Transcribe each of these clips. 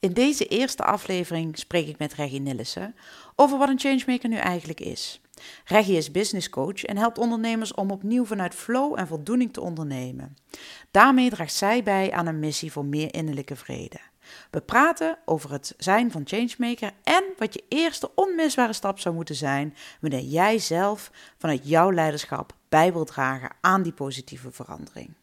In deze eerste aflevering spreek ik met Reggie Nillissen over wat een changemaker nu eigenlijk is. Reggie is business coach en helpt ondernemers om opnieuw vanuit flow en voldoening te ondernemen. Daarmee draagt zij bij aan een missie voor meer innerlijke vrede. We praten over het zijn van changemaker en wat je eerste onmisbare stap zou moeten zijn wanneer jij zelf vanuit jouw leiderschap bij wilt dragen aan die positieve verandering.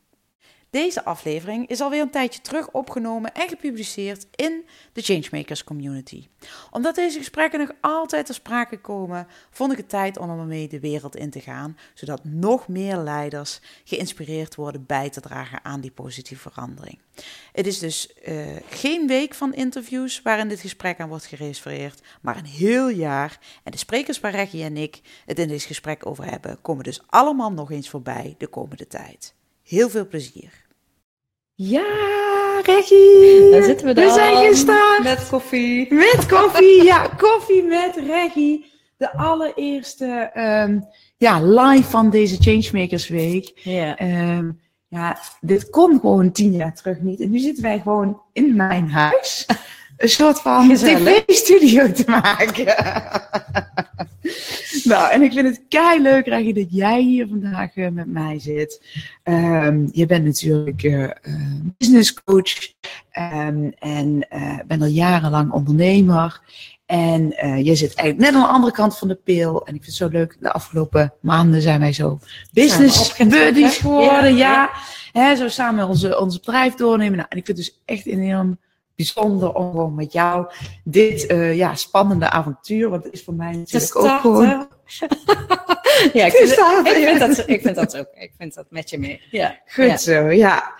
Deze aflevering is alweer een tijdje terug opgenomen en gepubliceerd in de Changemakers Community. Omdat deze gesprekken nog altijd ter sprake komen, vond ik het tijd om ermee de wereld in te gaan, zodat nog meer leiders geïnspireerd worden bij te dragen aan die positieve verandering. Het is dus uh, geen week van interviews waarin dit gesprek aan wordt gerefereerd, maar een heel jaar. En de sprekers waar Reggie en ik het in dit gesprek over hebben, komen dus allemaal nog eens voorbij de komende tijd. Heel veel plezier. Ja, Reggie. Daar zitten we dan. We zijn gestart. Met koffie. Met koffie, ja. Koffie met Reggie. De allereerste um, ja, live van deze Changemakers Week. Ja. Um, ja, dit kon gewoon tien jaar terug niet. En nu zitten wij gewoon in mijn huis. Een soort van tv-studio te maken. nou, en ik vind het kei leuk, Reggie, dat jij hier vandaag uh, met mij zit. Um, je bent natuurlijk uh, uh, business coach um, en bent al jarenlang ondernemer. En je zit eigenlijk net aan de andere kant van de pil. En ik vind het zo leuk, de afgelopen maanden zijn wij zo business buddies geworden. Ja, ja. Hè, zo samen onze, onze bedrijf doornemen. Nou, en ik vind het dus echt enorm bijzonder om gewoon met jou dit uh, ja, spannende avontuur, want het is voor mij natuurlijk ook gewoon... ja, ik vind, ik, vind dat, ik vind dat ook. Ik vind dat met je mee. Ja. Goed ja. zo, ja.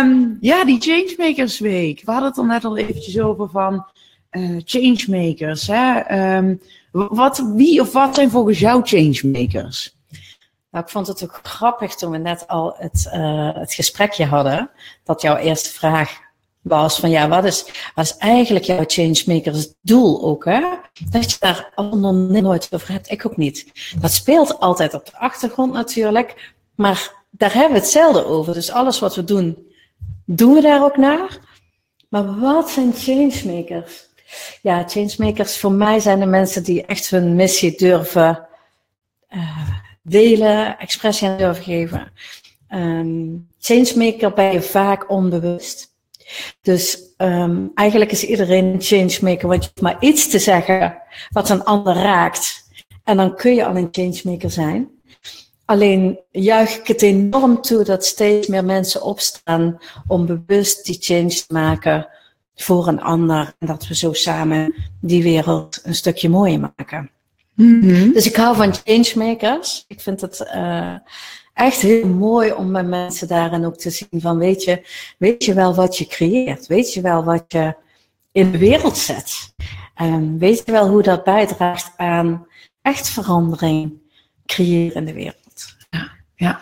Um, ja, die Changemakers Week. We hadden het er net al eventjes over van uh, changemakers. Hè? Um, wat, wie of wat zijn volgens jou changemakers? Nou, ik vond het ook grappig toen we net al het, uh, het gesprekje hadden. Dat jouw eerste vraag was van ja, wat is, wat eigenlijk jouw changemakers doel ook, hè? Dat je daar allemaal nooit over hebt, ik ook niet. Dat speelt altijd op de achtergrond natuurlijk, maar daar hebben we het zelden over. Dus alles wat we doen, doen we daar ook naar. Maar wat zijn changemakers? Ja, changemakers voor mij zijn de mensen die echt hun missie durven uh, delen, expressie aan durven geven. Um, changemaker ben je vaak onbewust. Dus um, eigenlijk is iedereen een changemaker, want je hoeft maar iets te zeggen wat een ander raakt. En dan kun je al een changemaker zijn. Alleen juich ik het enorm toe dat steeds meer mensen opstaan om bewust die change te maken voor een ander. En dat we zo samen die wereld een stukje mooier maken. Mm -hmm. Dus ik hou van changemakers. Ik vind het uh, echt heel mooi om met mensen daarin ook te zien van weet je, weet je wel wat je creëert? Weet je wel wat je in de wereld zet? Um, weet je wel hoe dat bijdraagt aan echt verandering creëren in de wereld? Ja, ja.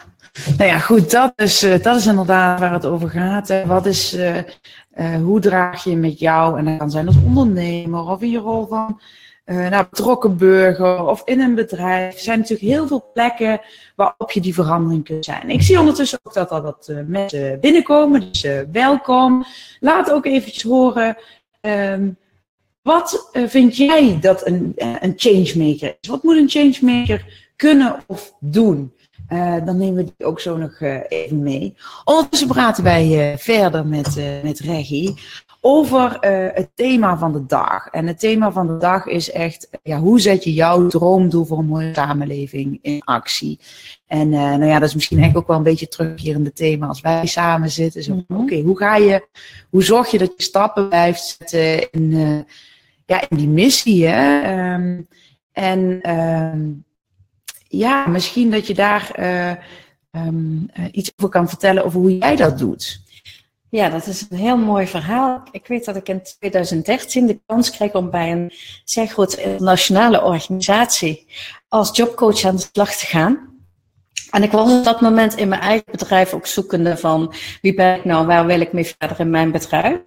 Nou ja, goed, dat is, uh, dat is inderdaad waar het over gaat. Wat is, uh, uh, hoe draag je met jou, en dat kan zijn als ondernemer of in je rol van uh, nou, betrokken burger of in een bedrijf. Er zijn natuurlijk heel veel plekken waarop je die verandering kunt zijn. Ik zie ondertussen ook dat er wat uh, mensen binnenkomen, dus uh, welkom. Laat ook eventjes horen, um, wat vind jij dat een, een changemaker is? Wat moet een changemaker kunnen of doen? Dan nemen we die ook zo nog even mee. Ondertussen praten wij verder met, met Reggie over het thema van de dag. En het thema van de dag is echt, ja, hoe zet je jouw droomdoel voor een mooie samenleving in actie? En nou ja, dat is misschien eigenlijk ook wel een beetje terugkerende thema als wij samen zitten. Zo, mm -hmm. Oké, okay, hoe ga je, hoe zorg je dat je stappen blijft zetten in, ja, in die missie? Hè? Um, en um, ja, misschien dat je daar um, iets over kan vertellen over hoe jij dat doet. Ja, dat is een heel mooi verhaal. Ik weet dat ik in 2013 de kans kreeg om bij een zeer grote internationale organisatie als jobcoach aan de slag te gaan. En ik was op dat moment in mijn eigen bedrijf ook zoekende van wie ben ik nou, waar wil ik mee verder in mijn bedrijf.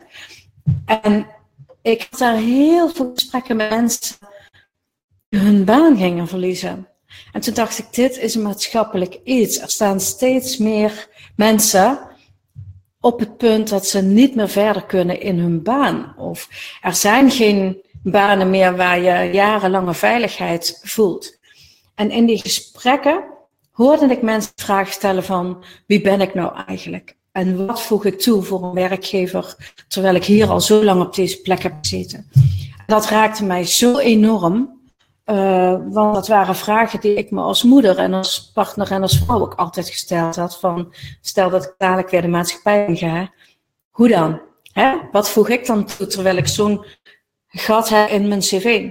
En ik had daar heel veel gesprekken met mensen die hun baan gingen verliezen. En toen dacht ik, dit is een maatschappelijk iets. Er staan steeds meer mensen op het punt dat ze niet meer verder kunnen in hun baan. Of er zijn geen banen meer waar je jarenlange veiligheid voelt. En in die gesprekken hoorde ik mensen vragen stellen van wie ben ik nou eigenlijk? En wat voeg ik toe voor een werkgever terwijl ik hier al zo lang op deze plek heb gezeten? Dat raakte mij zo enorm, uh, want dat waren vragen die ik me als moeder en als partner en als vrouw ook altijd gesteld had. Van stel dat ik dadelijk weer de maatschappij in ga, hoe dan? Hè? Wat voeg ik dan toe terwijl ik zo'n gat heb in mijn cv?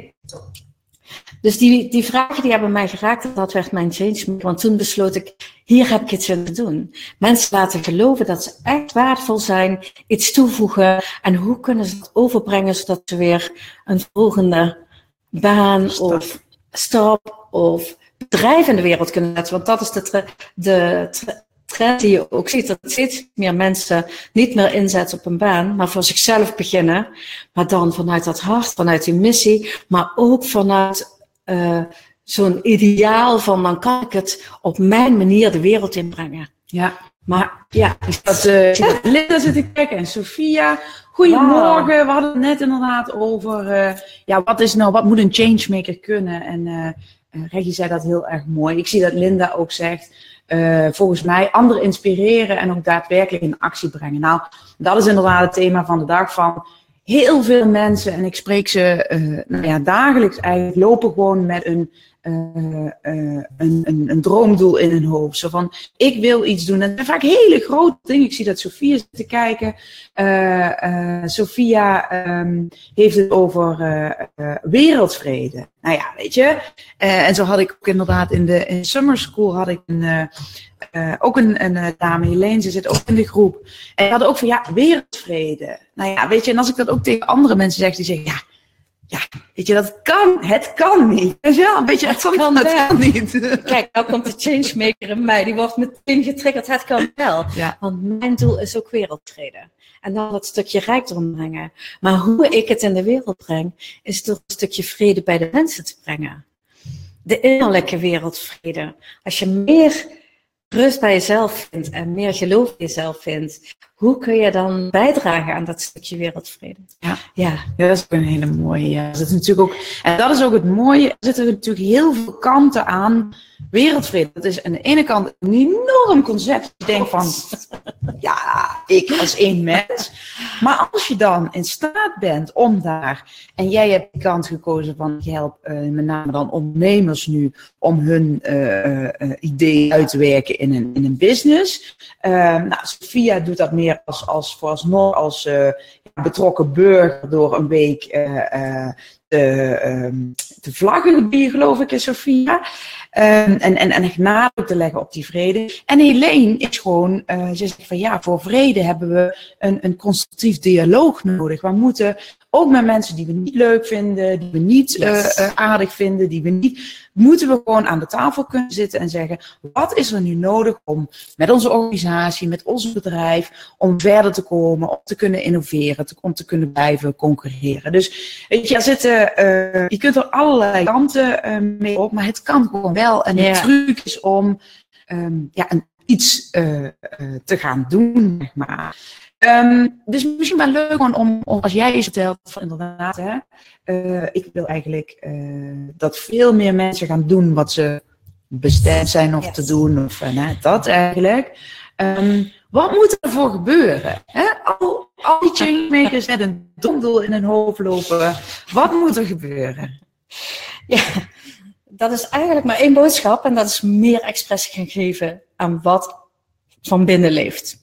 Dus die, die vragen die hebben mij geraakt dat werd mijn change. Want toen besloot ik, hier heb ik iets in te doen. Mensen laten geloven dat ze echt waardevol zijn, iets toevoegen. En hoe kunnen ze dat overbrengen zodat ze weer een volgende baan of stap of bedrijf in de wereld kunnen zetten. Want dat is de, de trend die je ook ziet. Dat steeds meer mensen niet meer inzetten op een baan, maar voor zichzelf beginnen. Maar dan vanuit dat hart, vanuit die missie, maar ook vanuit uh, zo'n ideaal van dan kan ik het op mijn manier de wereld inbrengen. Ja, maar ja, is dat uh, Linda zit te kijken en Sophia. Goedemorgen, we hadden het net inderdaad over, uh, ja, wat is nou, wat moet een changemaker kunnen? En uh, Reggie zei dat heel erg mooi. Ik zie dat Linda ook zegt, uh, volgens mij anderen inspireren en ook daadwerkelijk in actie brengen. Nou, dat is inderdaad het thema van de dag van heel veel mensen, en ik spreek ze nou ja, dagelijks eigenlijk, lopen gewoon met een, uh, uh, een, een, een, droomdoel in hun hoofd. Zo van, ik wil iets doen. En dat zijn vaak hele grote dingen. Ik zie dat Sofia zit te kijken. Sofia um, heeft het over wereldvrede. Nou ja, weet je. en zo had ik ook inderdaad in de in summer school had ik een ook een, een, dame, Helene, ze zit ook in de groep. En we hadden ook van, ja, wereldvrede. Nou ja, weet je, en als ik dat ook tegen andere mensen zeg, die zeggen, ja, ja, weet je, dat kan, het kan niet. Wel, een beetje het kan, het kan niet. Kijk, nou komt de changemaker in mij, die wordt meteen getriggerd, het kan wel. Ja. Want mijn doel is ook wereldvrede. En dan dat stukje rijkdom brengen. Maar hoe ik het in de wereld breng, is door een stukje vrede bij de mensen te brengen. De innerlijke wereldvrede. Als je meer rust bij jezelf vindt en meer geloof in jezelf vindt, hoe kun je dan bijdragen aan dat stukje wereldvrede? Ja, ja. ja dat is ook een hele mooie. Ja. Er zit natuurlijk ook, en dat is ook het mooie, er zitten natuurlijk heel veel kanten aan wereldvrede. Dat is aan de ene kant een enorm concept. Je denkt van, ja, ik als één mens. Maar als je dan in staat bent om daar, en jij hebt de kant gekozen van, ik help uh, met name dan ondernemers nu, om hun uh, uh, idee uit te werken in een, in een business. nou, Sophia doet dat meer als, als vooralsnog als betrokken burger door een week de, um, de vlaggen, geloof ik, is Sophia. Um, en, en, en nadruk te leggen op die vrede. En Helene is gewoon, ze zegt van ja, voor vrede hebben we een, een constructief dialoog nodig. We moeten ook met mensen die we niet leuk vinden, die we niet yes. uh, uh, aardig vinden, die we niet, moeten we gewoon aan de tafel kunnen zitten en zeggen, wat is er nu nodig om met onze organisatie, met ons bedrijf, om verder te komen, om te kunnen innoveren, te, om te kunnen blijven concurreren. Dus weet je, zitten, uh, je kunt er allerlei kanten mee op, maar het kan gewoon wel. En yeah. de truc is om um, ja, een, iets te gaan doen, zeg maar. Um, dus misschien wel leuk om, om, als jij eens vertelt van inderdaad, hè, uh, ik wil eigenlijk uh, dat veel meer mensen gaan doen wat ze bestemd zijn of yes. te doen, of uh, nou, dat eigenlijk. Um, wat moet er ervoor gebeuren? Hè? Al, al die changemakers met een domdoel in hun hoofd lopen, wat moet er gebeuren? Ja, dat is eigenlijk maar één boodschap en dat is meer expressie gaan geven aan wat van binnen leeft.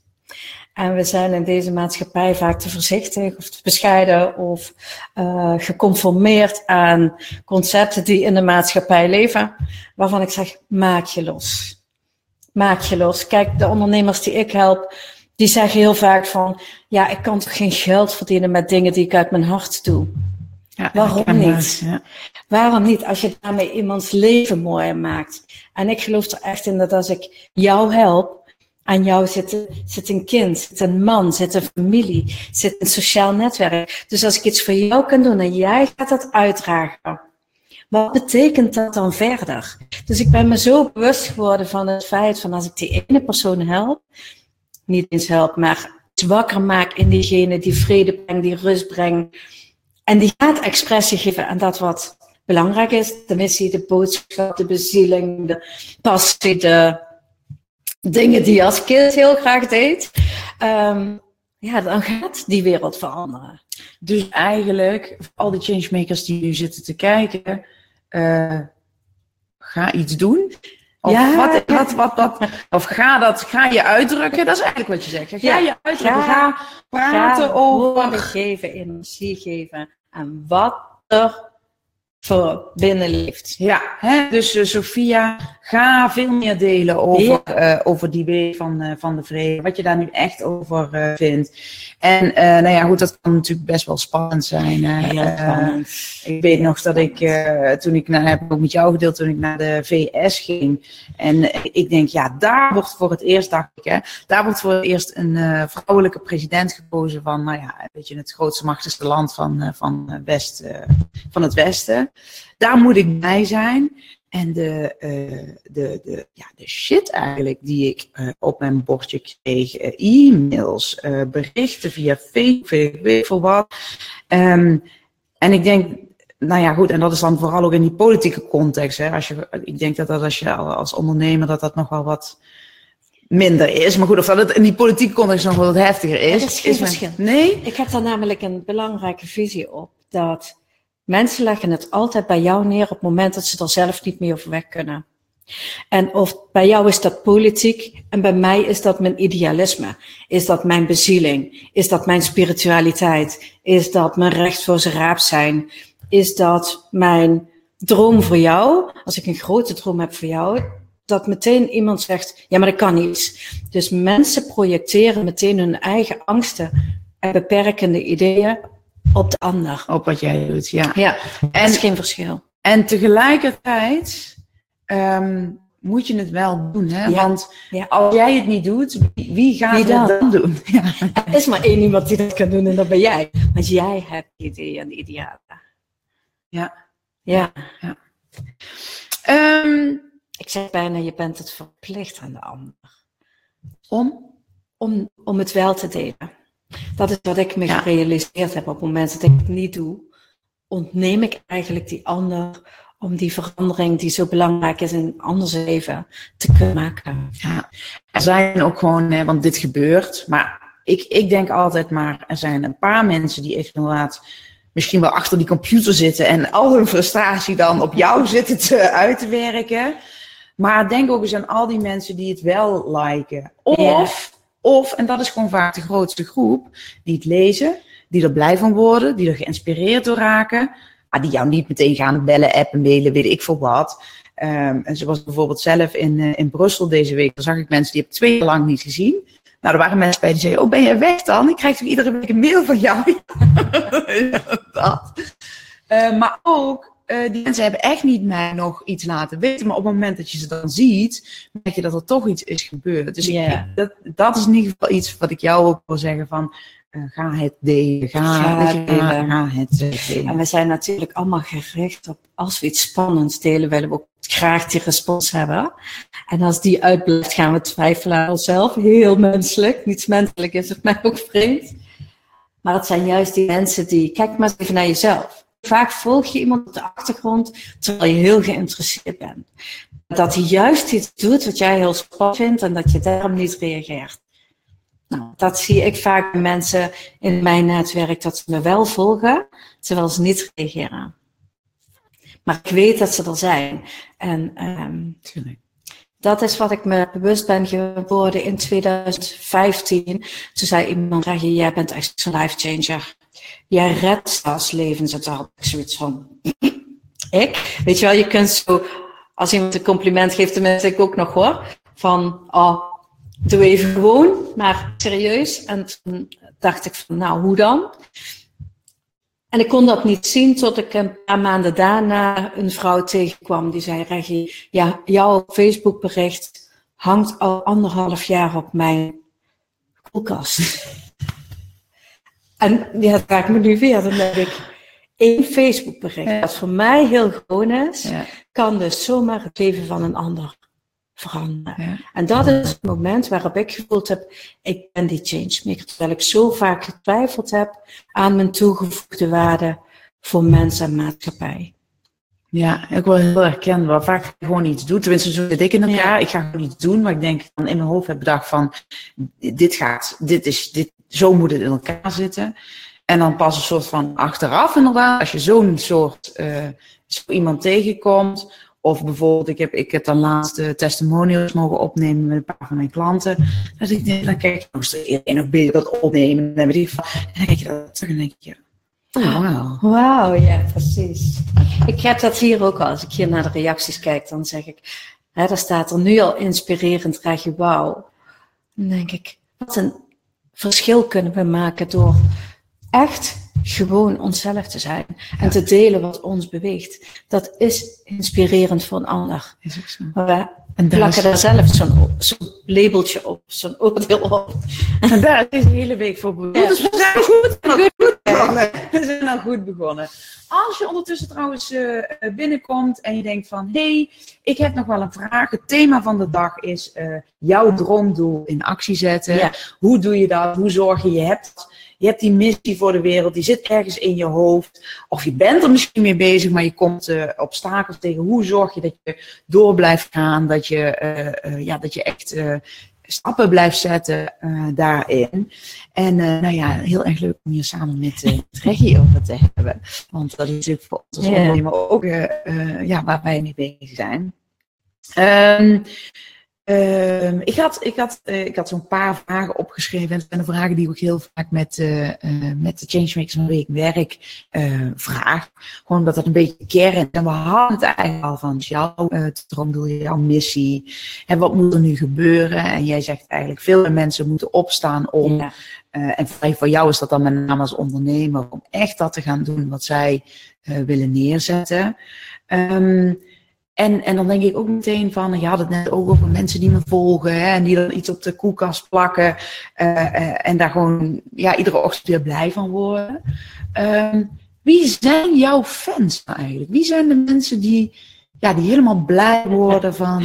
En we zijn in deze maatschappij vaak te voorzichtig of te bescheiden of uh, geconformeerd aan concepten die in de maatschappij leven, waarvan ik zeg, maak je los. maak je los. Kijk, de ondernemers die ik help, die zeggen heel vaak van, ja, ik kan toch geen geld verdienen met dingen die ik uit mijn hart doe. Ja, Waarom niet? ja. Waarom niet? Als je daarmee iemands leven mooier maakt. En ik geloof er echt in dat als ik jou help, aan jou zit, zit een kind, zit een man, zit een familie, zit een sociaal netwerk. Dus als ik iets voor jou kan doen en jij gaat dat uitdragen, wat betekent dat dan verder? Dus ik ben me zo bewust geworden van het feit van als ik die ene persoon help, niet eens help, maar wakker maak in diegene die vrede brengt, die rust brengt. En die gaat expressie geven aan dat wat belangrijk is. De missie, de boodschap, de bezieling, de passie, de dingen die je als kind heel graag deed. Um, ja, dan gaat die wereld veranderen. Dus eigenlijk, al die changemakers die nu zitten te kijken, uh, ga iets doen. Of, ja, wat, wat, wat, wat, of ga, dat, ga je uitdrukken, dat is eigenlijk wat je zegt. Ga ja, je uitdrukken, ga, ga praten ga over... geven, energie geven aan wat er voor binnenleeft. Ja, hè? dus uh, Sophia, ga veel meer delen over, uh, over die week van, uh, van de vrede. Wat je daar nu echt over vindt. En nou ja, goed, dat kan natuurlijk best wel spannend zijn. spannend. ik weet nog dat ik, toen ik naar, heb ook met jou gedeeld, toen ik naar de VS ging. En ik denk, ja, daar wordt voor het eerst, dacht ik, hè, daar wordt voor het eerst een vrouwelijke president gekozen van, nou ja, weet je, het grootste, machtigste land van, van, West, van het Westen. Daar moet ik bij zijn. En de, uh, de, de, ja, de shit eigenlijk die ik uh, op mijn bordje kreeg, uh, e-mails, berichten via Facebook, weet veel wat. Um, en ik denk, nou ja, goed, en dat is dan vooral ook in die politieke context. Hè. Als je, ik denk dat dat als je als ondernemer dat dat nog wel wat minder is. Maar goed, of dat het in die politieke context nog wel wat heftiger is. Is geen verschil. Nee? Ik heb daar namelijk een belangrijke visie op. Dat Mensen leggen het altijd bij jou neer op het moment dat ze er zelf niet meer over weg kunnen. En of bij jou is dat politiek en bij mij is dat mijn idealisme. Is dat mijn bezieling? Is dat mijn spiritualiteit? Is dat mijn recht voor zijn raap zijn? Is dat mijn droom voor jou? Als ik een grote droom heb voor jou, dat meteen iemand zegt, ja, maar dat kan niet. Dus mensen projecteren meteen hun eigen angsten en beperkende ideeën op de ander. Op wat jij doet, ja. Ja, en, dat is geen verschil. En tegelijkertijd um, moet je het wel doen, hè? Want als jij het niet doet, wie gaat wie het dan doen? Ja. Er is maar één iemand die dat kan doen en dat ben jij. Want jij hebt ideeën en idealen. Ja. Ja. ja. Um, ik zeg bijna, je bent het verplicht aan de ander. Om? Om, om het wel te delen. Dat is wat ik me gerealiseerd heb op het moment dat ik het niet doe. Ontneem ik eigenlijk die ander om die verandering die zo belangrijk is in anders leven te kunnen maken. Ja, er zijn ook gewoon, want dit gebeurt, maar ik, ik denk altijd maar, er zijn een paar mensen die echt inderdaad misschien wel achter die computer zitten en al hun frustratie dan op jou zitten te, uit te werken. Maar denk ook eens aan al die mensen die het wel liken. Of of, en dat is gewoon vaak de grootste groep, die het lezen, die er blij van worden, die er geïnspireerd door raken, maar die jou niet meteen gaan bellen, appen, mailen, weet ik veel wat. Um, en zoals bijvoorbeeld zelf in, uh, in Brussel deze week, dan zag ik mensen die heb twee jaar lang niet gezien. Nou, er waren mensen bij die zeiden, oh ben je weg dan? Ik krijg toch iedere week een mail van jou? Uh, maar ook uh, die mensen hebben echt niet mij nog iets laten weten. Maar op het moment dat je ze dan ziet, merk je dat er toch iets is gebeurd. Dus ik, dat, dat is in ieder geval iets wat ik jou ook wil zeggen van... Uh, ga het delen, ga, ga, ga, het delen. En we zijn natuurlijk allemaal gericht op, als we iets spannends delen, willen we ook graag die respons hebben. En als die uitblijft, gaan we twijfelen aan onszelf. Heel menselijk. Niets menselijk is het mij ook vreemd. Maar het zijn juist die mensen die, kijk maar eens even naar jezelf Vaak volg je iemand op de achtergrond terwijl je heel geïnteresseerd bent. Dat hij juist iets doet wat jij heel spannend vindt en dat je daarom niet reageert. Nou, dat zie ik vaak bij mensen in mijn netwerk, dat ze me wel volgen, terwijl ze niet reageren. Maar ik weet dat ze er zijn. En um, dat is wat ik me bewust ben geworden in 2015. Toen zei iemand, jij bent echt een life changer jij redt zelfs levens. En toen had ik zoiets van, ik? Weet je wel, je kunt zo, als iemand een compliment geeft, tenminste ik ook nog hoor. van, oh, doe even gewoon, maar serieus. En toen dacht ik van, nou, hoe dan? En ik kon dat niet zien tot ik een paar maanden daarna een vrouw tegenkwam die zei, Reggie, ja, jouw Facebookbericht hangt al anderhalf jaar op mijn koelkast. en ja, dat ik me nu weer. Dan denk ik, één Facebookbericht, dat voor mij heel gewoon is, kan dus zomaar het leven van een ander veranderen. En dat is het moment waarop ik gevoeld heb, ik ben die changemaker. Terwijl ik zo vaak getwijfeld heb aan mijn toegevoegde waarde voor mensen en maatschappij. Ja, ik wil heel herkenbaar. Vaak gewoon iets doen. Tenminste, zo zit ik in elkaar. Ik ga gewoon iets doen, maar ik denk dan in mijn hoofd heb bedacht van, dit gaat, dit is, dit, zo moet het in elkaar zitten. En dan pas een soort van achteraf inderdaad, als je zo'n soort, uh, zo iemand tegenkomt, of bijvoorbeeld, ik heb, ik heb dan laatste testimonials mogen opnemen met een paar van mijn klanten. Dus ik denk, dan kijk je nog eens nog beter dat opnemen. Die en dan kijk je dat terug en denk je, oh, wauw. Wauw, ja, precies. Ik heb dat hier ook al. Als ik hier naar de reacties kijk, dan zeg ik, hè, daar staat er nu al inspirerend, krijg je wauw. Dan denk ik, wat een verschil kunnen we maken door echt gewoon onszelf te zijn en te delen wat ons beweegt. Dat is inspirerend voor een ander. Is ook zo. En plakken daar zelf zo'n zo labeltje op, zo'n oordeel op. En daar is de hele week voor begonnen. Dus we zijn goed, goed begonnen. We zijn nou goed begonnen. Als je ondertussen trouwens uh, binnenkomt en je denkt van, hé, hey, ik heb nog wel een vraag. Het thema van de dag is uh, jouw droomdoel in actie zetten. Hoe doe je dat? Hoe zorg je je hebt je hebt die missie voor de wereld, die zit ergens in je hoofd. Of je bent er misschien mee bezig, maar je komt uh, obstakels tegen. Hoe zorg je dat je door blijft gaan, dat je, uh, uh, ja, dat je echt stappen blijft zetten daarin. En nou ja, heel erg leuk om hier samen met, uh, Reggie over te hebben. Want dat is natuurlijk voor ons als ondernemer ook ja, waar wij mee bezig zijn. Um, Uh, ik had, ik had, uh, ik had zo'n paar vragen opgeschreven. En dat zijn de vragen die ik heel vaak met, uh, met de Changemakers van Week werk vraag. Gewoon omdat dat een beetje kern En we hadden het eigenlijk al van jouw droomdoel, jouw missie. En wat moet er nu gebeuren? En jij zegt eigenlijk, veel mensen moeten opstaan om. Ja. en voor jou is dat dan met name als ondernemer. Om echt dat te gaan doen wat zij willen neerzetten. Um, en, en dan denk ik ook meteen van, je had het net ook over mensen die me volgen hè, en die dan iets op de koelkast plakken uh, uh, en daar gewoon ja, iedere ochtend weer blij van worden. Uh, wie zijn jouw fans nou eigenlijk? Wie zijn de mensen die, ja, die helemaal blij worden van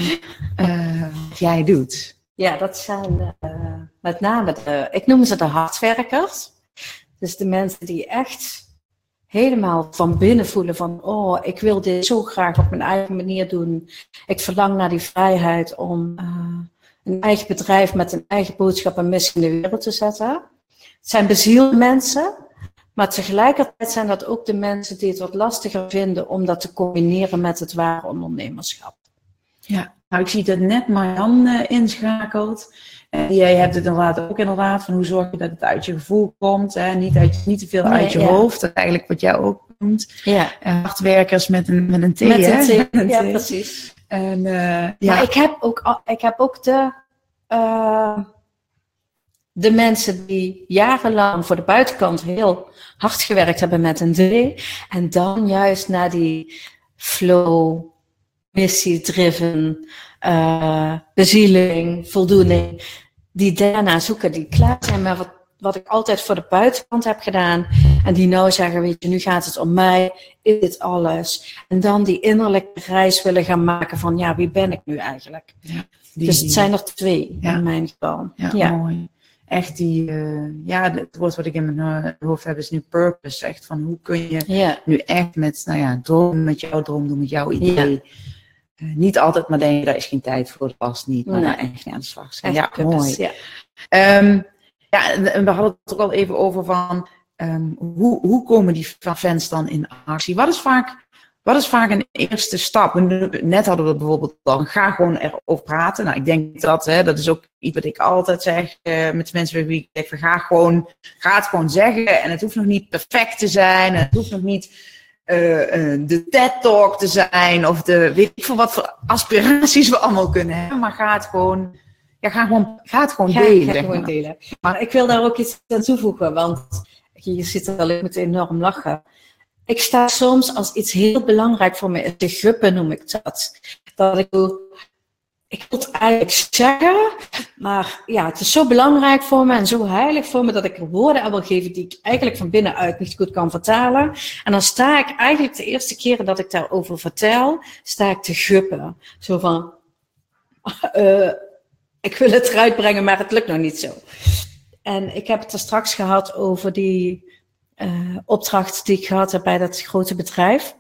uh, wat jij doet? Ja, dat zijn met name de, ik noem ze de hardwerkers. Dus de mensen die echt helemaal van binnen voelen van, oh, ik wil dit zo graag op mijn eigen manier doen. Ik verlang naar die vrijheid om uh, een eigen bedrijf met een eigen boodschap en missie in de wereld te zetten. Het zijn bezielde mensen, maar tegelijkertijd zijn dat ook de mensen die het wat lastiger vinden om dat te combineren met het ware ondernemerschap. Ja, nou ik zie dat net Marjan uh, inschakelt. En jij hebt het inderdaad ook inderdaad van hoe zorg je dat het uit je gevoel komt. Hè? Niet, uit, niet te veel uit je hoofd. Dat eigenlijk wat jij ook noemt. Ja. Uh, hardwerkers met een, met een T. Met een T, ja precies. En, uh, ja. Maar ik heb ook, ik heb ook de, uh, de mensen die jarenlang voor de buitenkant heel hard gewerkt hebben met een D. En dan juist naar die flow, missie-driven, uh, bezieling, voldoening die daarna zoeken, die klaar zijn met wat, wat ik altijd voor de buitenkant heb gedaan. En die nou zeggen, weet je, nu gaat het om mij, is dit alles. En dan die innerlijke reis willen gaan maken van, ja, wie ben ik nu eigenlijk? Ja, dus het zijn er twee in mijn geval. Ja, mooi. Echt die, uh, ja, het woord wat ik in mijn uh, hoofd heb is nu purpose. Echt van, hoe kun je nu echt met, nou ja, droom, met jouw droom doen, met jouw idee niet altijd maar denken, daar is geen tijd voor, past niet. Maar nee. echt aan de slag zijn. ja, mooi. Ja. Um, ja, we hadden het ook al even over van, um, hoe, hoe komen die fans dan in actie? Wat is vaak, wat is vaak een eerste stap? Net hadden we bijvoorbeeld dan, ga gewoon erover praten. Nou, ik denk dat, hè, dat is ook iets wat ik altijd zeg uh, met de mensen bij wie ik zeg, ga gewoon, ga het gewoon zeggen. En het hoeft nog niet perfect te zijn. En het hoeft nog niet de TED-talk te zijn of de weet ik veel wat voor aspiraties we allemaal kunnen hebben. Maar ga het gewoon, ja, ga gewoon, ga het gewoon delen. Ga gewoon delen. Maar ik wil daar ook iets aan toevoegen, want je zit er wel met enorm lachen. Ik sta soms als iets heel belangrijk voor me, de guppen noem ik dat. Dat ik ik wil het eigenlijk zeggen, maar ja, het is zo belangrijk voor me en zo heilig voor me dat ik er woorden aan wil geven die ik eigenlijk van binnenuit niet goed kan vertalen. En dan sta ik eigenlijk de eerste keren dat ik daarover vertel, sta ik te guppen. Zo van, uh, ik wil het eruit brengen, maar het lukt nog niet zo. En ik heb het er straks gehad over die uh, opdracht die ik gehad heb bij dat grote bedrijf.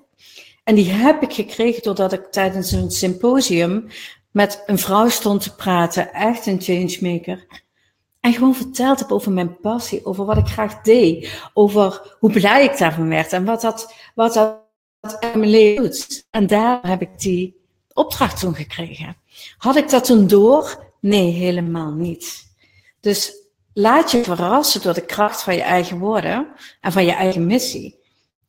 En die heb ik gekregen doordat ik tijdens een symposium met een vrouw stond te praten, echt een changemaker. En gewoon verteld heb over mijn passie, over wat ik graag deed, over hoe blij ik daarvan werd en wat dat, wat dat in mijn leven doet. En daar heb ik die opdracht toen gekregen. Had ik dat toen door? Nee, helemaal niet. Dus laat je verrassen door de kracht van je eigen woorden en van je eigen missie.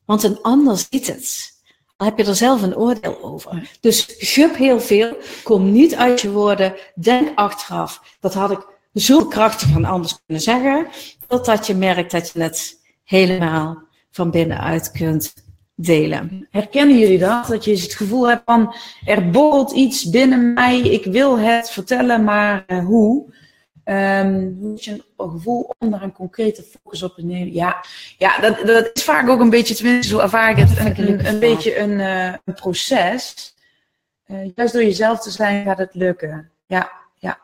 Want een ander ziet het. Al heb je er zelf een oordeel over. Dus gup heel veel, kom niet uit je woorden, denk achteraf. Dat had ik zo krachtig en anders kunnen zeggen, totdat je merkt dat je het helemaal van binnenuit kunt delen. Herkennen jullie dat? Dat je het gevoel hebt van er borrelt iets binnen mij, ik wil het vertellen, maar uh, hoe? Um, moet je een gevoel om daar een concrete focus op te nemen? Ja, ja dat, dat is vaak ook een beetje, tenminste zo ervaar ik het, een, een, beetje een, uh, een proces. Uh, juist door jezelf te zijn gaat het lukken. Ja, ja.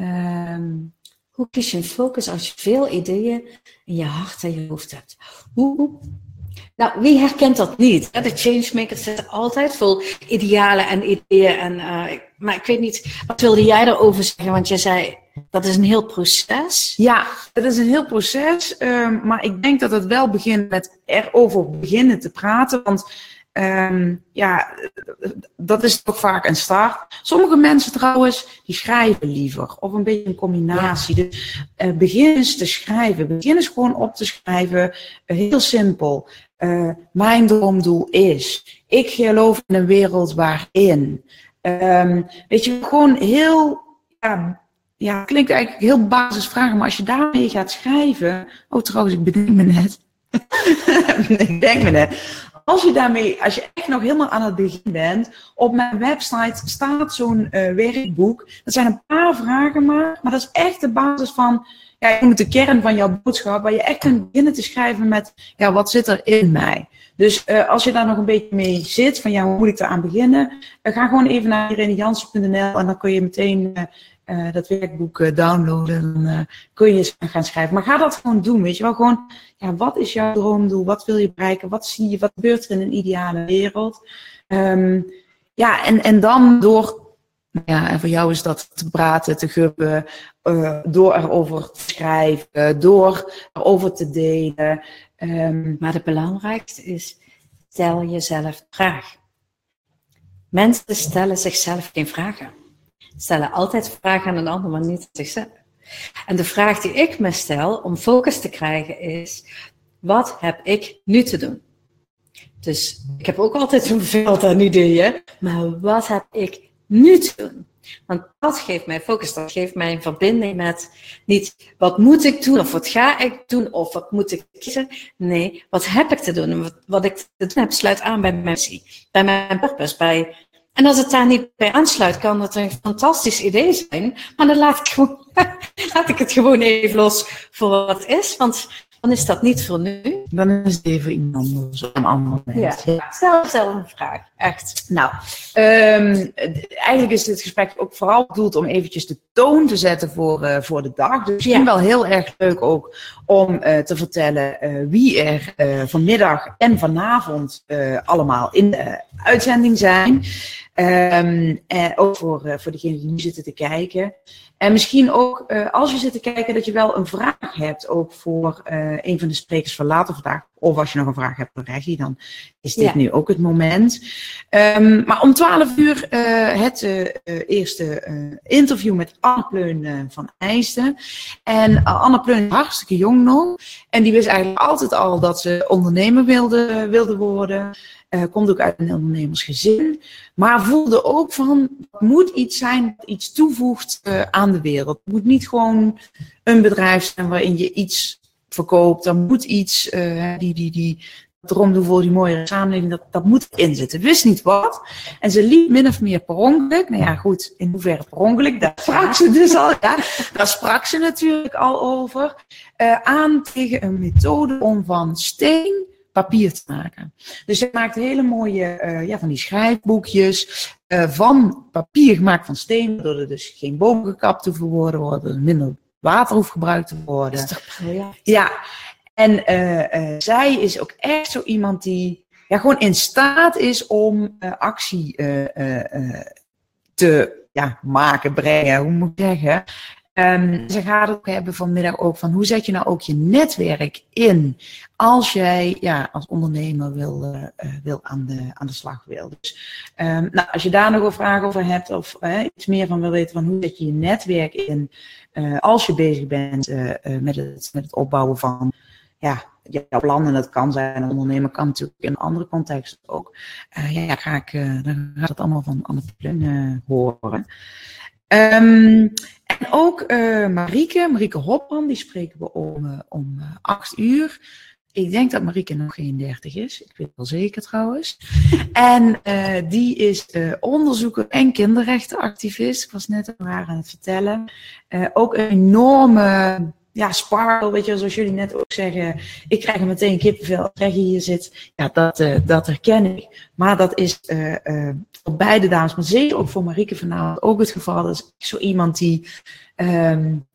Um, hoe kies je een focus als je veel ideeën in je hart en je hoofd hebt? Hoe, nou, wie herkent dat niet? De changemakers zitten altijd vol idealen en ideeën. En, uh, maar ik weet niet, wat wilde jij daarover zeggen? Want je zei, dat is een heel proces. Ja, het is een heel proces. Um, maar ik denk dat het wel begint met erover beginnen te praten. Want um, ja, dat is toch vaak een start. Sommige mensen trouwens, die schrijven liever. Of een beetje een combinatie. Ja. Dus uh, begin eens te schrijven. Begin eens gewoon op te schrijven. Uh, heel simpel. Uh, mijn droomdoel is. Ik geloof in een wereld waarin. Um, weet je, gewoon heel. Ja, ja, klinkt eigenlijk heel basisvragen, maar als je daarmee gaat schrijven. Oh, trouwens, ik bedenk me net. ik denk me net. Als je daarmee, als je echt nog helemaal aan het begin bent, op mijn website staat zo'n uh, werkboek. Dat zijn een paar vragen maar, maar dat is echt de basis van ja, je moet de kern van jouw boodschap, waar je echt kunt beginnen te schrijven met, ja, wat zit er in mij? Dus uh, als je daar nog een beetje mee zit, van ja, hoe moet ik eraan beginnen? Uh, ga gewoon even naar irenejansen.nl en dan kun je meteen uh, dat werkboek downloaden. Dan kun je eens gaan schrijven. Maar ga dat gewoon doen, weet je wel. Gewoon, ja, wat is jouw droomdoel? Wat wil je bereiken? Wat zie je? Wat gebeurt er in een ideale wereld? Um, ja, en, en dan door ja, en voor jou is dat te praten, te gubben, door erover te schrijven, door erover te delen. Um, maar het belangrijkste is, stel jezelf vraag. Mensen stellen zichzelf geen vragen. Stellen altijd vragen aan een ander, maar niet zichzelf. En de vraag die ik me stel om focus te krijgen is, wat heb ik nu te doen? Dus ik heb ook altijd zo'n veld aan ideeën, maar wat heb ik nu te doen. Want dat geeft mij focus, dat geeft mij een verbinding met niet wat moet ik doen of wat ga ik doen of wat moet ik kiezen. Nee, wat heb ik te doen en wat, wat ik te doen heb sluit aan bij mijn missie, bij mijn purpose. Bij... En als het daar niet bij aansluit, kan dat een fantastisch idee zijn, maar dan laat ik, gewoon, laat ik het gewoon even los voor wat het is. Want dan is dat niet voor nu. Dan is het even iemand anders een ander. Ja. Stel zelf een vraag, echt. Nou, um, eigenlijk is dit gesprek ook vooral bedoeld om eventjes de toon te zetten voor, uh, voor de dag. Dus misschien ja. wel heel erg leuk ook om uh, te vertellen uh, wie er vanmiddag en vanavond allemaal in de uitzending zijn. Um, ook voor, voor degenen die nu zitten te kijken. En misschien ook, uh, als je zit te kijken, dat je wel een vraag hebt, ook voor uh, een van de sprekers van later vandaag. Of als je nog een vraag hebt voor Reggie, dan is dit ja. nu ook het moment. Um, maar om 12 uur uh, het eerste interview met Anne Pleun van IJsden. En Anne Pleun is hartstikke jong nog. En die wist eigenlijk altijd al dat ze ondernemer wilde, wilde worden. Uh, komt ook uit een ondernemersgezin. Maar voelde ook van, het moet iets zijn dat iets toevoegt uh, aan de wereld. Het moet niet gewoon een bedrijf zijn waarin je iets verkoopt. Er moet iets, uh, die, die, die voor die mooie samenleving, dat, dat moet erin zitten. Wist niet wat. En ze liep min of meer per ongeluk. Nou ja, goed, in hoeverre per ongeluk, daar sprak ze dus al. Ja, daar sprak ze natuurlijk al over. aan tegen een methode om van steen papier te maken. Dus ze maakt hele mooie, uh, ja, van die schrijfboekjes uh, van papier gemaakt van steen, waardoor er dus geen bomen gekapt hoeven worden, worden minder water hoeft gebruikt te worden. Dat is toch briljant? Ja, en uh, zij is ook echt zo iemand die ja, gewoon in staat is om actie te ja, maken, brengen, hoe moet ik zeggen. Um, ze gaat het ook hebben vanmiddag ook van hoe zet je nou ook je netwerk in als jij ja, als ondernemer wil, uh, wil aan, de, aan de slag wil. Dus um, nou, als je daar nog een vraag over hebt of iets meer van wil weten van hoe zet je je netwerk in uh, als je bezig bent met, het, met het opbouwen van ja, jouw plannen. Dat kan zijn, een ondernemer kan natuurlijk in een andere context ook. ja, ga ik, dan gaat het allemaal van Anne Plun horen. Um, en ook uh, Marieke, Marieke Hopman, die spreken we om, uh, om uh, acht uur. Ik denk dat Marieke nog geen dertig is. Ik weet wel zeker trouwens. en die is onderzoeker en kinderrechtenactivist. Ik was net aan haar aan het vertellen. ook een enorme ja, sparkle, weet je, zoals jullie net ook zeggen. Ik krijg er meteen kippenvel als je hier zit. Ja, dat, dat herken ik. Maar dat is voor beide dames, maar zeker ook voor Marieke vanavond ook het geval. Dat is zo iemand die, um,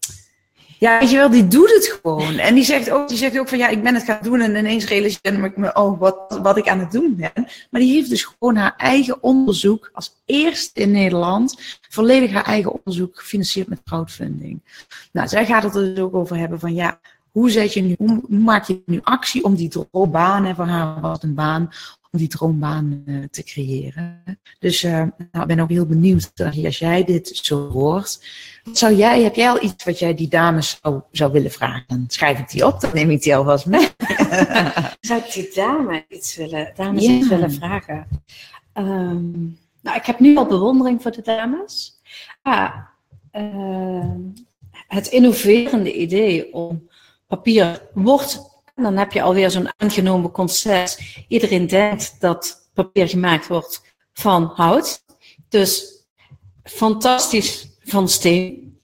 ja, weet je wel, die doet het gewoon. En die zegt ook, die zegt ook van ja, ik ben het gaan doen en ineens realiseer ik me, oh, wat, wat ik aan het doen ben. Maar die heeft dus gewoon haar eigen onderzoek als eerste in Nederland, volledig haar eigen onderzoek gefinancierd met crowdfunding. Nou, zij gaat het er dus ook over hebben van ja, hoe, zet je nu, hoe maak je nu actie om die droombaan, en voor haar was een baan, om die droombaan uh, te creëren. Dus uh, nou, ik ben ook heel benieuwd, als jij dit zo hoort, zou jij, heb jij al iets wat jij die dames zou, zou willen vragen? Dan schrijf ik die op, dan neem ik die alvast mee. zou ik die dame iets willen, dames ja. iets willen vragen? Um, nou, ik heb nu al bewondering voor de dames. Ah, uh, het innoverende idee om papier wordt dan heb je alweer zo'n aangenomen concept. Iedereen denkt dat papier gemaakt wordt van hout. Dus fantastisch van steen.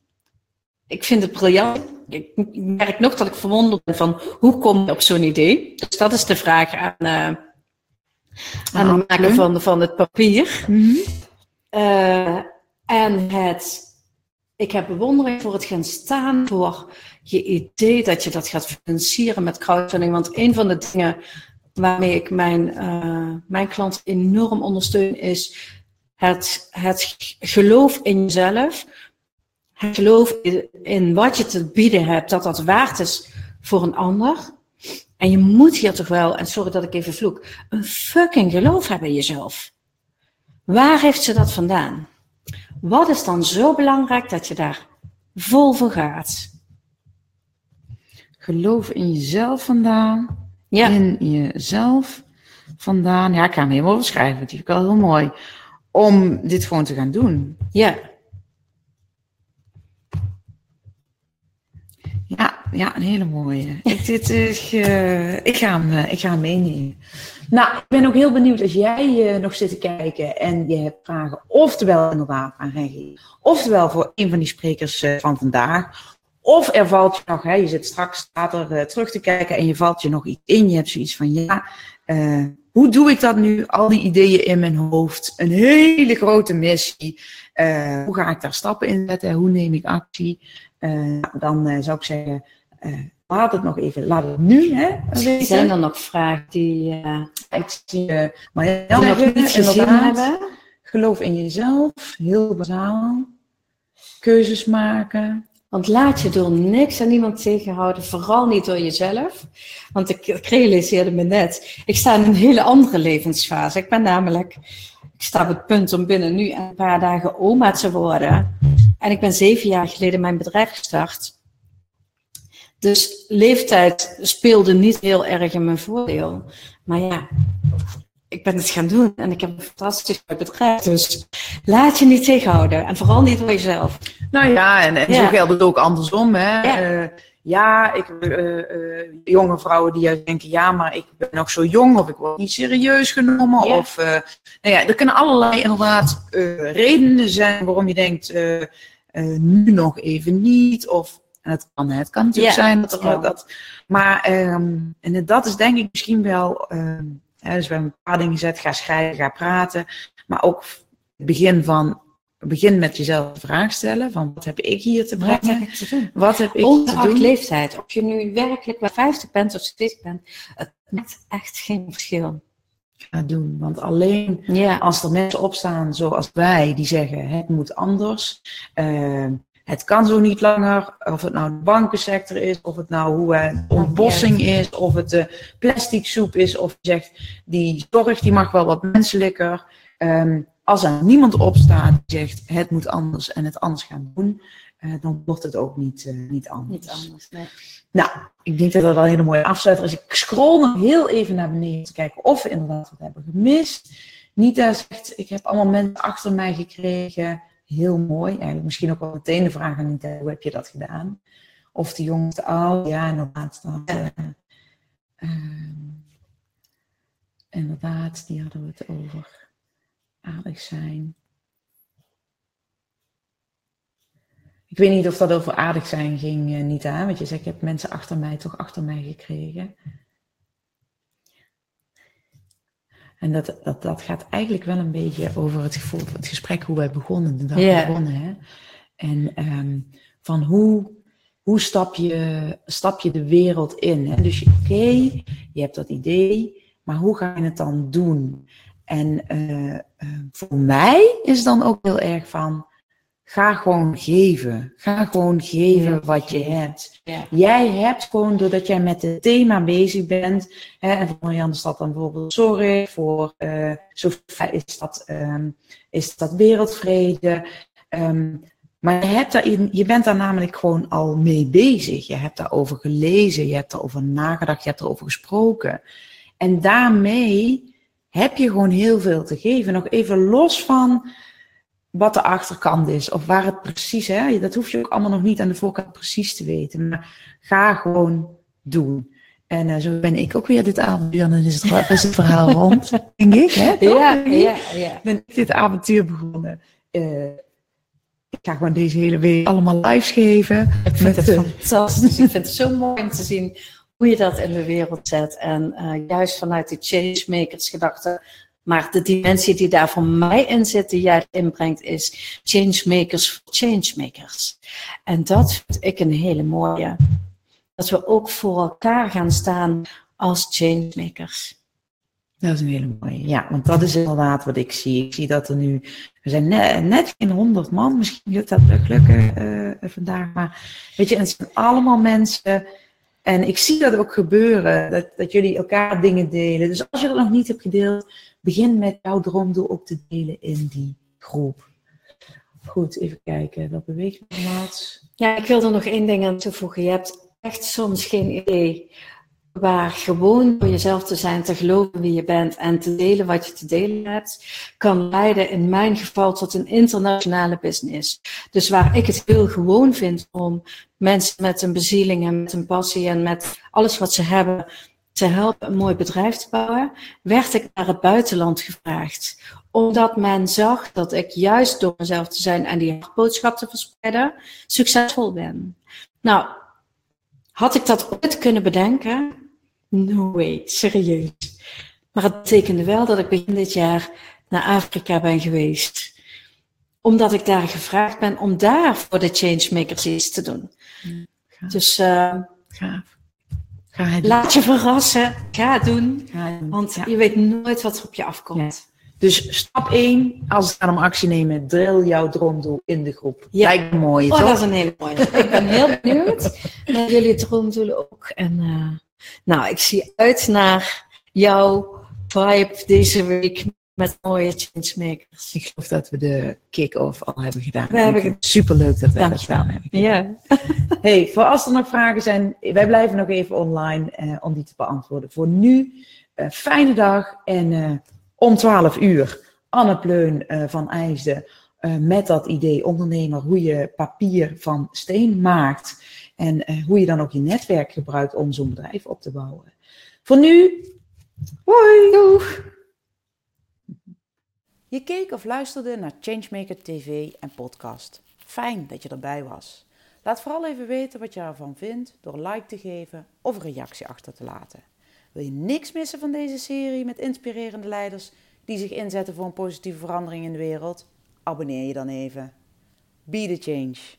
Ik vind het briljant. Ik merk nog dat ik verwonderd ben van hoe kom je op zo'n idee. Dus dat is de vraag aan, uh, aan het maken van, van het papier. Mm -hmm. uh, en het, ik heb bewondering voor het gaan staan voor je idee dat je dat gaat financieren met crowdfunding. Want een van de dingen waarmee ik mijn, uh, mijn klant enorm ondersteun is het, het geloof in jezelf. Het geloof in wat je te bieden hebt, dat dat waard is voor een ander. En je moet hier toch wel, en sorry dat ik even vloek, een fucking geloof hebben in jezelf. Waar heeft ze dat vandaan? Wat is dan zo belangrijk dat je daar vol voor gaat? Geloof in jezelf vandaan. Ja. In jezelf vandaan. Ja, ik ga hem helemaal beschrijven. Dat vind ik wel heel mooi. Om dit gewoon te gaan doen. Ja. Ja, ja, een hele mooie. Ik, dit, ik, uh, ik, ga hem, uh, ik ga hem meenemen. Nou, ik ben ook heel benieuwd als jij uh, nog zit te kijken en je hebt vragen, oftewel inderdaad aan Reggie, oftewel voor een van die sprekers van vandaag, of er valt je nog, hè, je zit straks later uh, terug te kijken en je valt je nog iets in. Je hebt zoiets van, ja, uh, hoe doe ik dat nu? Al die ideeën in mijn hoofd. Een hele grote missie. Uh, hoe ga ik daar stappen in zetten? Hoe neem ik actie? dan zou ik zeggen, laat het nog even, laat het nu. Hè, weten. Zijn er nog vragen die, ik zie, maar ja, nog niet gezien hebben? Geloof in jezelf, heel bazaal. keuzes maken. Want laat je door niks en niemand tegenhouden, vooral niet door jezelf. Want ik, ik realiseerde me net, ik sta in een hele andere levensfase. Ik ben namelijk, ik sta op het punt om binnen nu een paar dagen oma te worden. En ik ben zeven jaar geleden mijn bedrijf gestart. Dus leeftijd speelde niet heel erg in mijn voordeel. Maar ja, ik ben het gaan doen en ik heb een fantastisch bedrijf. Dus laat je niet tegenhouden. En vooral niet door jezelf. Nou ja, en, en zo geldt het ook andersom. Hè? Ja, uh, ja ik, uh, uh, jonge vrouwen die juist denken, ja, maar ik ben nog zo jong of ik word niet serieus genomen. Ja. Of, nou ja, er kunnen allerlei inderdaad redenen zijn waarom je denkt, nu nog even niet. Of en het kan, het kan natuurlijk zijn dat, dat, dat, Maar um, en dat is denk ik misschien wel. Um, hè, dus we hebben een paar dingen gezet. Ga schrijven, ga praten. Maar ook het begin van. Begin met jezelf de vraag stellen: van wat heb ik hier te brengen? Wat heb ik te doen? Wat heb ik Ongeacht te doen? leeftijd, of je nu werkelijk bij 50 bent of 60 bent, het maakt echt geen verschil. Ga doen. Want alleen ja. als er mensen opstaan zoals wij, die zeggen: het moet anders. Uh, het kan zo niet langer, of het nou de bankensector is, of het nou hoe uh, ontbossing is, of het de plastic soep is, of je zegt die zorg die mag wel wat menselijker. Um, als er niemand opstaat die zegt het moet anders en het anders gaan doen, uh, dan wordt het ook niet, uh, niet anders. Niet anders nee. Nou, ik denk dat dat wel een hele mooie afsluiter is. Ik scroll nog heel even naar beneden te kijken of we inderdaad wat hebben gemist. Nita zegt, ik heb allemaal mensen achter mij gekregen heel mooi. Eigenlijk misschien ook wel meteen de vraag aan niet, hoe heb je dat gedaan? Of de jongste oud, ja, inderdaad. Dat, uh, uh, inderdaad, die hadden we het over. Aardig zijn. Ik weet niet of dat over aardig zijn ging, uh, Nita. Want je zegt, ik heb mensen achter mij toch achter mij gekregen. En dat, dat, dat gaat eigenlijk wel een beetje over het, het gesprek hoe wij begonnen, de dag yeah. begonnen. Hè? En um, van hoe, hoe stap, je, stap je de wereld in? Hè? Dus oké, okay, je hebt dat idee, maar hoe ga je het dan doen? En uh, uh, voor mij is dan ook heel erg van, Ga gewoon geven. Ga gewoon geven wat je hebt. Ja. Jij hebt gewoon, doordat jij met het thema bezig bent. Hè, en voor Marianne is dat dan bijvoorbeeld zorg. Voor uh, Sofia is dat, um, is dat wereldvrede. Um, maar je, hebt daar, je bent daar namelijk gewoon al mee bezig. Je hebt daarover gelezen, je hebt daarover nagedacht, je hebt erover gesproken. En daarmee heb je gewoon heel veel te geven. Nog even los van wat de achterkant is of waar het precies is. Dat hoef je ook allemaal nog niet aan de voorkant precies te weten. Maar ga gewoon doen. En uh, zo ben ik ook weer dit avontuur. En dan is het, is het verhaal rond, denk ik. Hè, ja, ja, ja. Ben ik dit avontuur begonnen. Uh, ik ga gewoon deze hele week allemaal lives geven. Ik vind het fantastisch. ik vind het zo mooi om te zien hoe je dat in de wereld zet. En uh, juist vanuit die changemakers gedachte maar de dimensie die daar voor mij in zit, die jij inbrengt, is changemakers voor changemakers. En dat vind ik een hele mooie. Dat we ook voor elkaar gaan staan als changemakers. Dat is een hele mooie. Ja, want dat is inderdaad wat ik zie. Ik zie dat er nu, we zijn net, geen honderd man, misschien lukt dat lukken uh, vandaag, maar weet je, het zijn allemaal mensen. En ik zie dat ook gebeuren, dat, dat jullie elkaar dingen delen. Dus als je dat nog niet hebt gedeeld, begin met jouw droomdoel ook te delen in die groep. Goed, even kijken. Dat beweegt nog laatst. Ja, ik wil er nog één ding aan toevoegen. Je hebt echt soms geen idee waar gewoon voor jezelf te zijn, te geloven wie je bent en te delen wat je te delen hebt, kan leiden in mijn geval tot een internationale business. Dus waar ik het heel gewoon vind om mensen met een bezieling en met een passie en met alles wat ze hebben te helpen een mooi bedrijf te bouwen, werd ik naar het buitenland gevraagd. Omdat men zag dat ik juist door mezelf te zijn en die boodschap te verspreiden, succesvol ben. Nou, had ik dat ooit kunnen bedenken? No way, serieus. Maar het betekende wel dat ik begin dit jaar naar Afrika ben geweest. Omdat ik daar gevraagd ben om daar voor de changemakers iets te doen. Ja, dus uh, gaaf. Laat je verrassen. Ga het doen. want je weet nooit wat er op je afkomt. Dus stap 1, als het gaat om actie nemen, drill jouw droomdoel in de groep. Ja. Lijkt me mooi, oh, toch? dat is een hele mooie. ik ben heel benieuwd naar jullie droomdoelen ook. En uh, nou, ik zie uit naar jouw vibe deze week met mooie changemakers. Ik geloof dat we de kick-off al hebben gedaan. We hebben het superleuk dat we dat gedaan hebben. Ja. hey, voor als er nog vragen zijn, wij blijven nog even online uh, om die te beantwoorden. Voor nu, uh, fijne dag en uh, om 12 uur Anne Pleun van IJsden met dat idee ondernemer hoe je papier van steen maakt en hoe je dan ook je netwerk gebruikt om zo'n bedrijf op te bouwen. Voor nu, hoi! Je keek of luisterde naar Changemaker TV en podcast. Fijn dat je erbij was. Laat vooral even weten wat je ervan vindt door like te geven of een reactie achter te laten. Wil je niks missen van deze serie met inspirerende leiders die zich inzetten voor een positieve verandering in de wereld? Abonneer je dan even. Be the change.